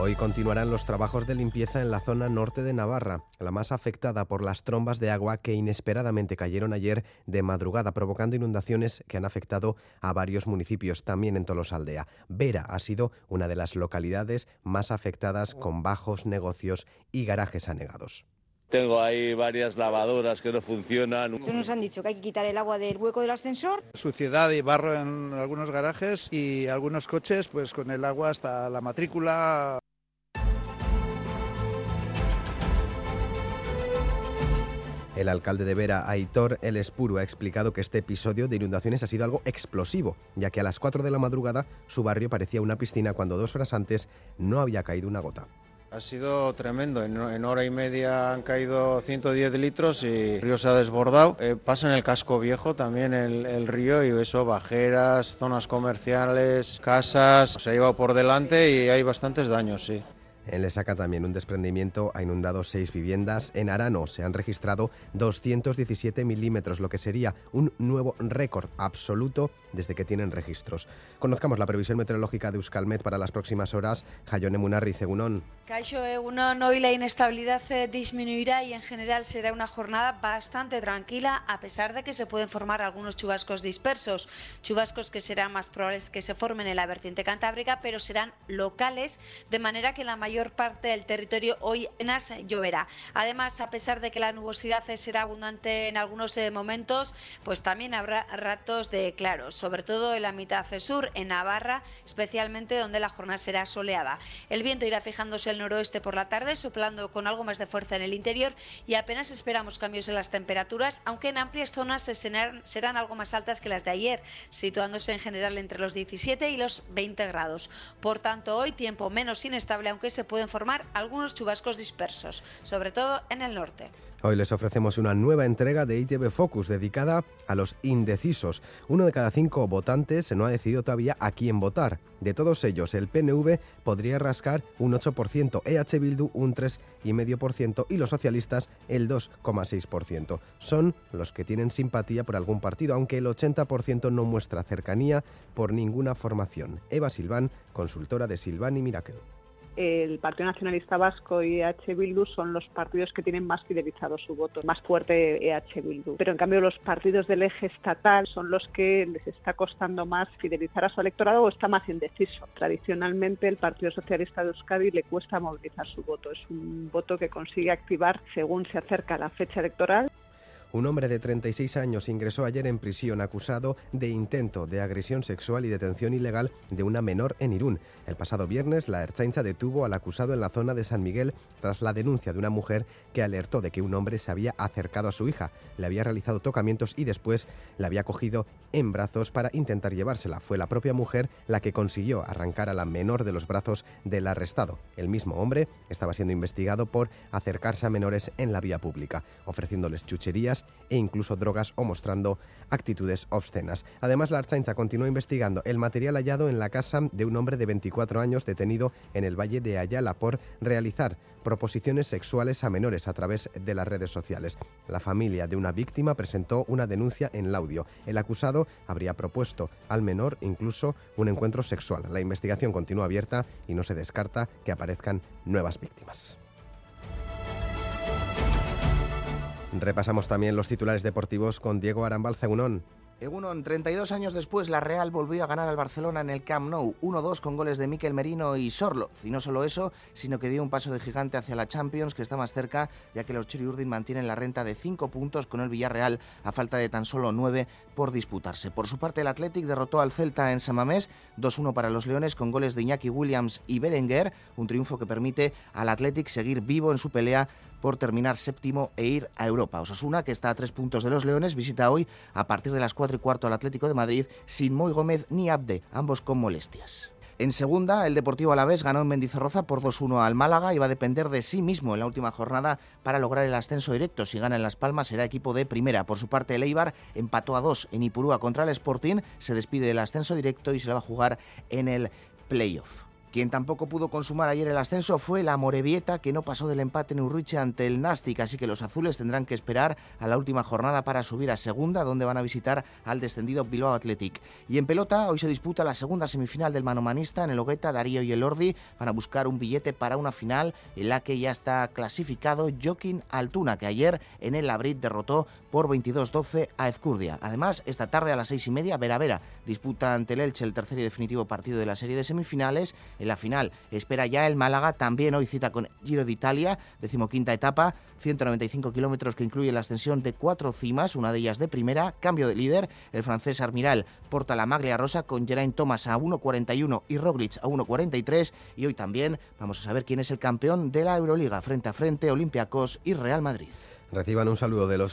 Hoy continuarán los trabajos de limpieza en la zona norte de Navarra, la más afectada por las trombas de agua que inesperadamente cayeron ayer de madrugada, provocando inundaciones que han afectado a varios municipios, también en Tolosaldea. Vera ha sido una de las localidades más afectadas con bajos negocios y garajes anegados. Tengo ahí varias lavadoras que no funcionan. Nos han dicho que hay que quitar el agua del hueco del ascensor. Suciedad y barro en algunos garajes y algunos coches pues con el agua hasta la matrícula. El alcalde de Vera, Aitor El Espuru, ha explicado que este episodio de inundaciones ha sido algo explosivo, ya que a las 4 de la madrugada su barrio parecía una piscina cuando dos horas antes no había caído una gota. Ha sido tremendo, en, hora y media han caído 110 litros y el río se ha desbordado. Eh, pasa en el casco viejo también el, el, río y eso, bajeras, zonas comerciales, casas, se ha llevado por delante y hay bastantes daños, sí. En Lesaca también un desprendimiento ha inundado seis viviendas. En Arano se han registrado 217 milímetros, lo que sería un nuevo récord absoluto desde que tienen registros. Conozcamos la previsión meteorológica de Euskalmet para las próximas horas. Jayone Munarri, Cegunón. Caixo Egunon, hoy la inestabilidad eh, disminuirá y en general será una jornada bastante tranquila, a pesar de que se pueden formar algunos chubascos dispersos. Chubascos que serán más probables que se formen en la vertiente cantábrica, pero serán locales, de manera que la mayor parte del territorio hoy apenas lloverá. Además, a pesar de que la nubosidad será abundante en algunos eh, momentos, pues también habrá ratos de claros, sobre todo en la mitad sur, en Navarra, especialmente donde la jornada será soleada. El viento irá fijándose el noroeste por la tarde, soplando con algo más de fuerza en el interior y apenas esperamos cambios en las temperaturas, aunque en amplias zonas serán, serán algo más altas que las de ayer, situándose en general entre los 17 y los 20 grados. Por tanto, hoy tiempo menos inestable, aunque se pueden formar algunos chubascos dispersos, sobre todo en el norte. Hoy les ofrecemos una nueva entrega de ITV Focus dedicada a los indecisos. Uno de cada cinco votantes no ha decidido todavía a quién votar. De todos ellos, el PNV podría rascar un 8%, EH Bildu un 3,5% y los socialistas el 2,6%. Son los que tienen simpatía por algún partido, aunque el 80% no muestra cercanía por ninguna formación. Eva Silván, consultora de Silván y Miracle el Partido Nacionalista Vasco y EH Bildu son los partidos que tienen más fidelizado su voto, más fuerte EH Bildu. Pero en cambio los partidos del eje estatal son los que les está costando más fidelizar a su electorado o está más indeciso. Tradicionalmente el Partido Socialista de Euskadi le cuesta movilizar su voto. Es un voto que consigue activar según se acerca la fecha electoral. Un hombre de 36 años ingresó ayer en prisión acusado de intento de agresión sexual y detención ilegal de una menor en Irún. El pasado viernes, la Ertzaintza detuvo al acusado en la zona de San Miguel tras la denuncia de una mujer que alertó de que un hombre se había acercado a su hija, le había realizado tocamientos y después la había cogido en brazos para intentar llevársela. Fue la propia mujer la que consiguió arrancar a la menor de los brazos del arrestado. El mismo hombre estaba siendo investigado por acercarse a menores en la vía pública, ofreciéndoles chucherías e incluso drogas o mostrando actitudes obscenas. Además, la Archainza continúa investigando el material hallado en la casa de un hombre de 24 años detenido en el Valle de Ayala por realizar proposiciones sexuales a menores a través de las redes sociales. La familia de una víctima presentó una denuncia en Laudio. El acusado habría propuesto al menor incluso un encuentro sexual. La investigación continúa abierta y no se descarta que aparezcan nuevas víctimas. Repasamos también los titulares deportivos con Diego Arambal Zeunón. Egunon, 32 años después, la Real volvió a ganar al Barcelona en el Camp Nou, 1-2 con goles de Miquel Merino y Sorlo. Y no solo eso, sino que dio un paso de gigante hacia la Champions, que está más cerca, ya que los Urdin mantienen la renta de 5 puntos con el Villarreal, a falta de tan solo 9 por disputarse. Por su parte, el Athletic derrotó al Celta en Samamés, 2-1 para los Leones, con goles de Iñaki Williams y Berenguer, un triunfo que permite al Athletic seguir vivo en su pelea por terminar séptimo e ir a Europa. Osasuna, que está a tres puntos de los Leones, visita hoy a partir de las cuatro y cuarto al Atlético de Madrid sin Moy Gómez ni Abde, ambos con molestias. En segunda, el Deportivo Alavés ganó en Mendizorroza por 2-1 al Málaga y va a depender de sí mismo en la última jornada para lograr el ascenso directo. Si gana en Las Palmas será equipo de primera. Por su parte, el Eibar empató a 2 en Ipurúa contra el Sporting, se despide del ascenso directo y se le va a jugar en el playoff. Quien tampoco pudo consumar ayer el ascenso fue la Morevieta, que no pasó del empate en Urriche ante el Nastic, así que los azules tendrán que esperar a la última jornada para subir a segunda, donde van a visitar al descendido Bilbao Athletic. Y en pelota, hoy se disputa la segunda semifinal del manomanista en el Hogueta, Darío y el Ordi van a buscar un billete para una final en la que ya está clasificado Joaquín Altuna, que ayer en el Labrit derrotó por 22-12 a Ezcurdia. Además, esta tarde a las seis y media, Vera Vera disputa ante el Elche el tercer y definitivo partido de la serie de semifinales. En la final espera ya el Málaga, también hoy cita con Giro de Italia, decimoquinta etapa, 195 kilómetros que incluye la ascensión de cuatro cimas, una de ellas de primera, cambio de líder, el francés Armiral porta la maglia rosa con Geraint Thomas a 1.41 y Roglic a 1.43 y hoy también vamos a saber quién es el campeón de la Euroliga frente a frente Olympiacos y Real Madrid. Reciban un saludo de los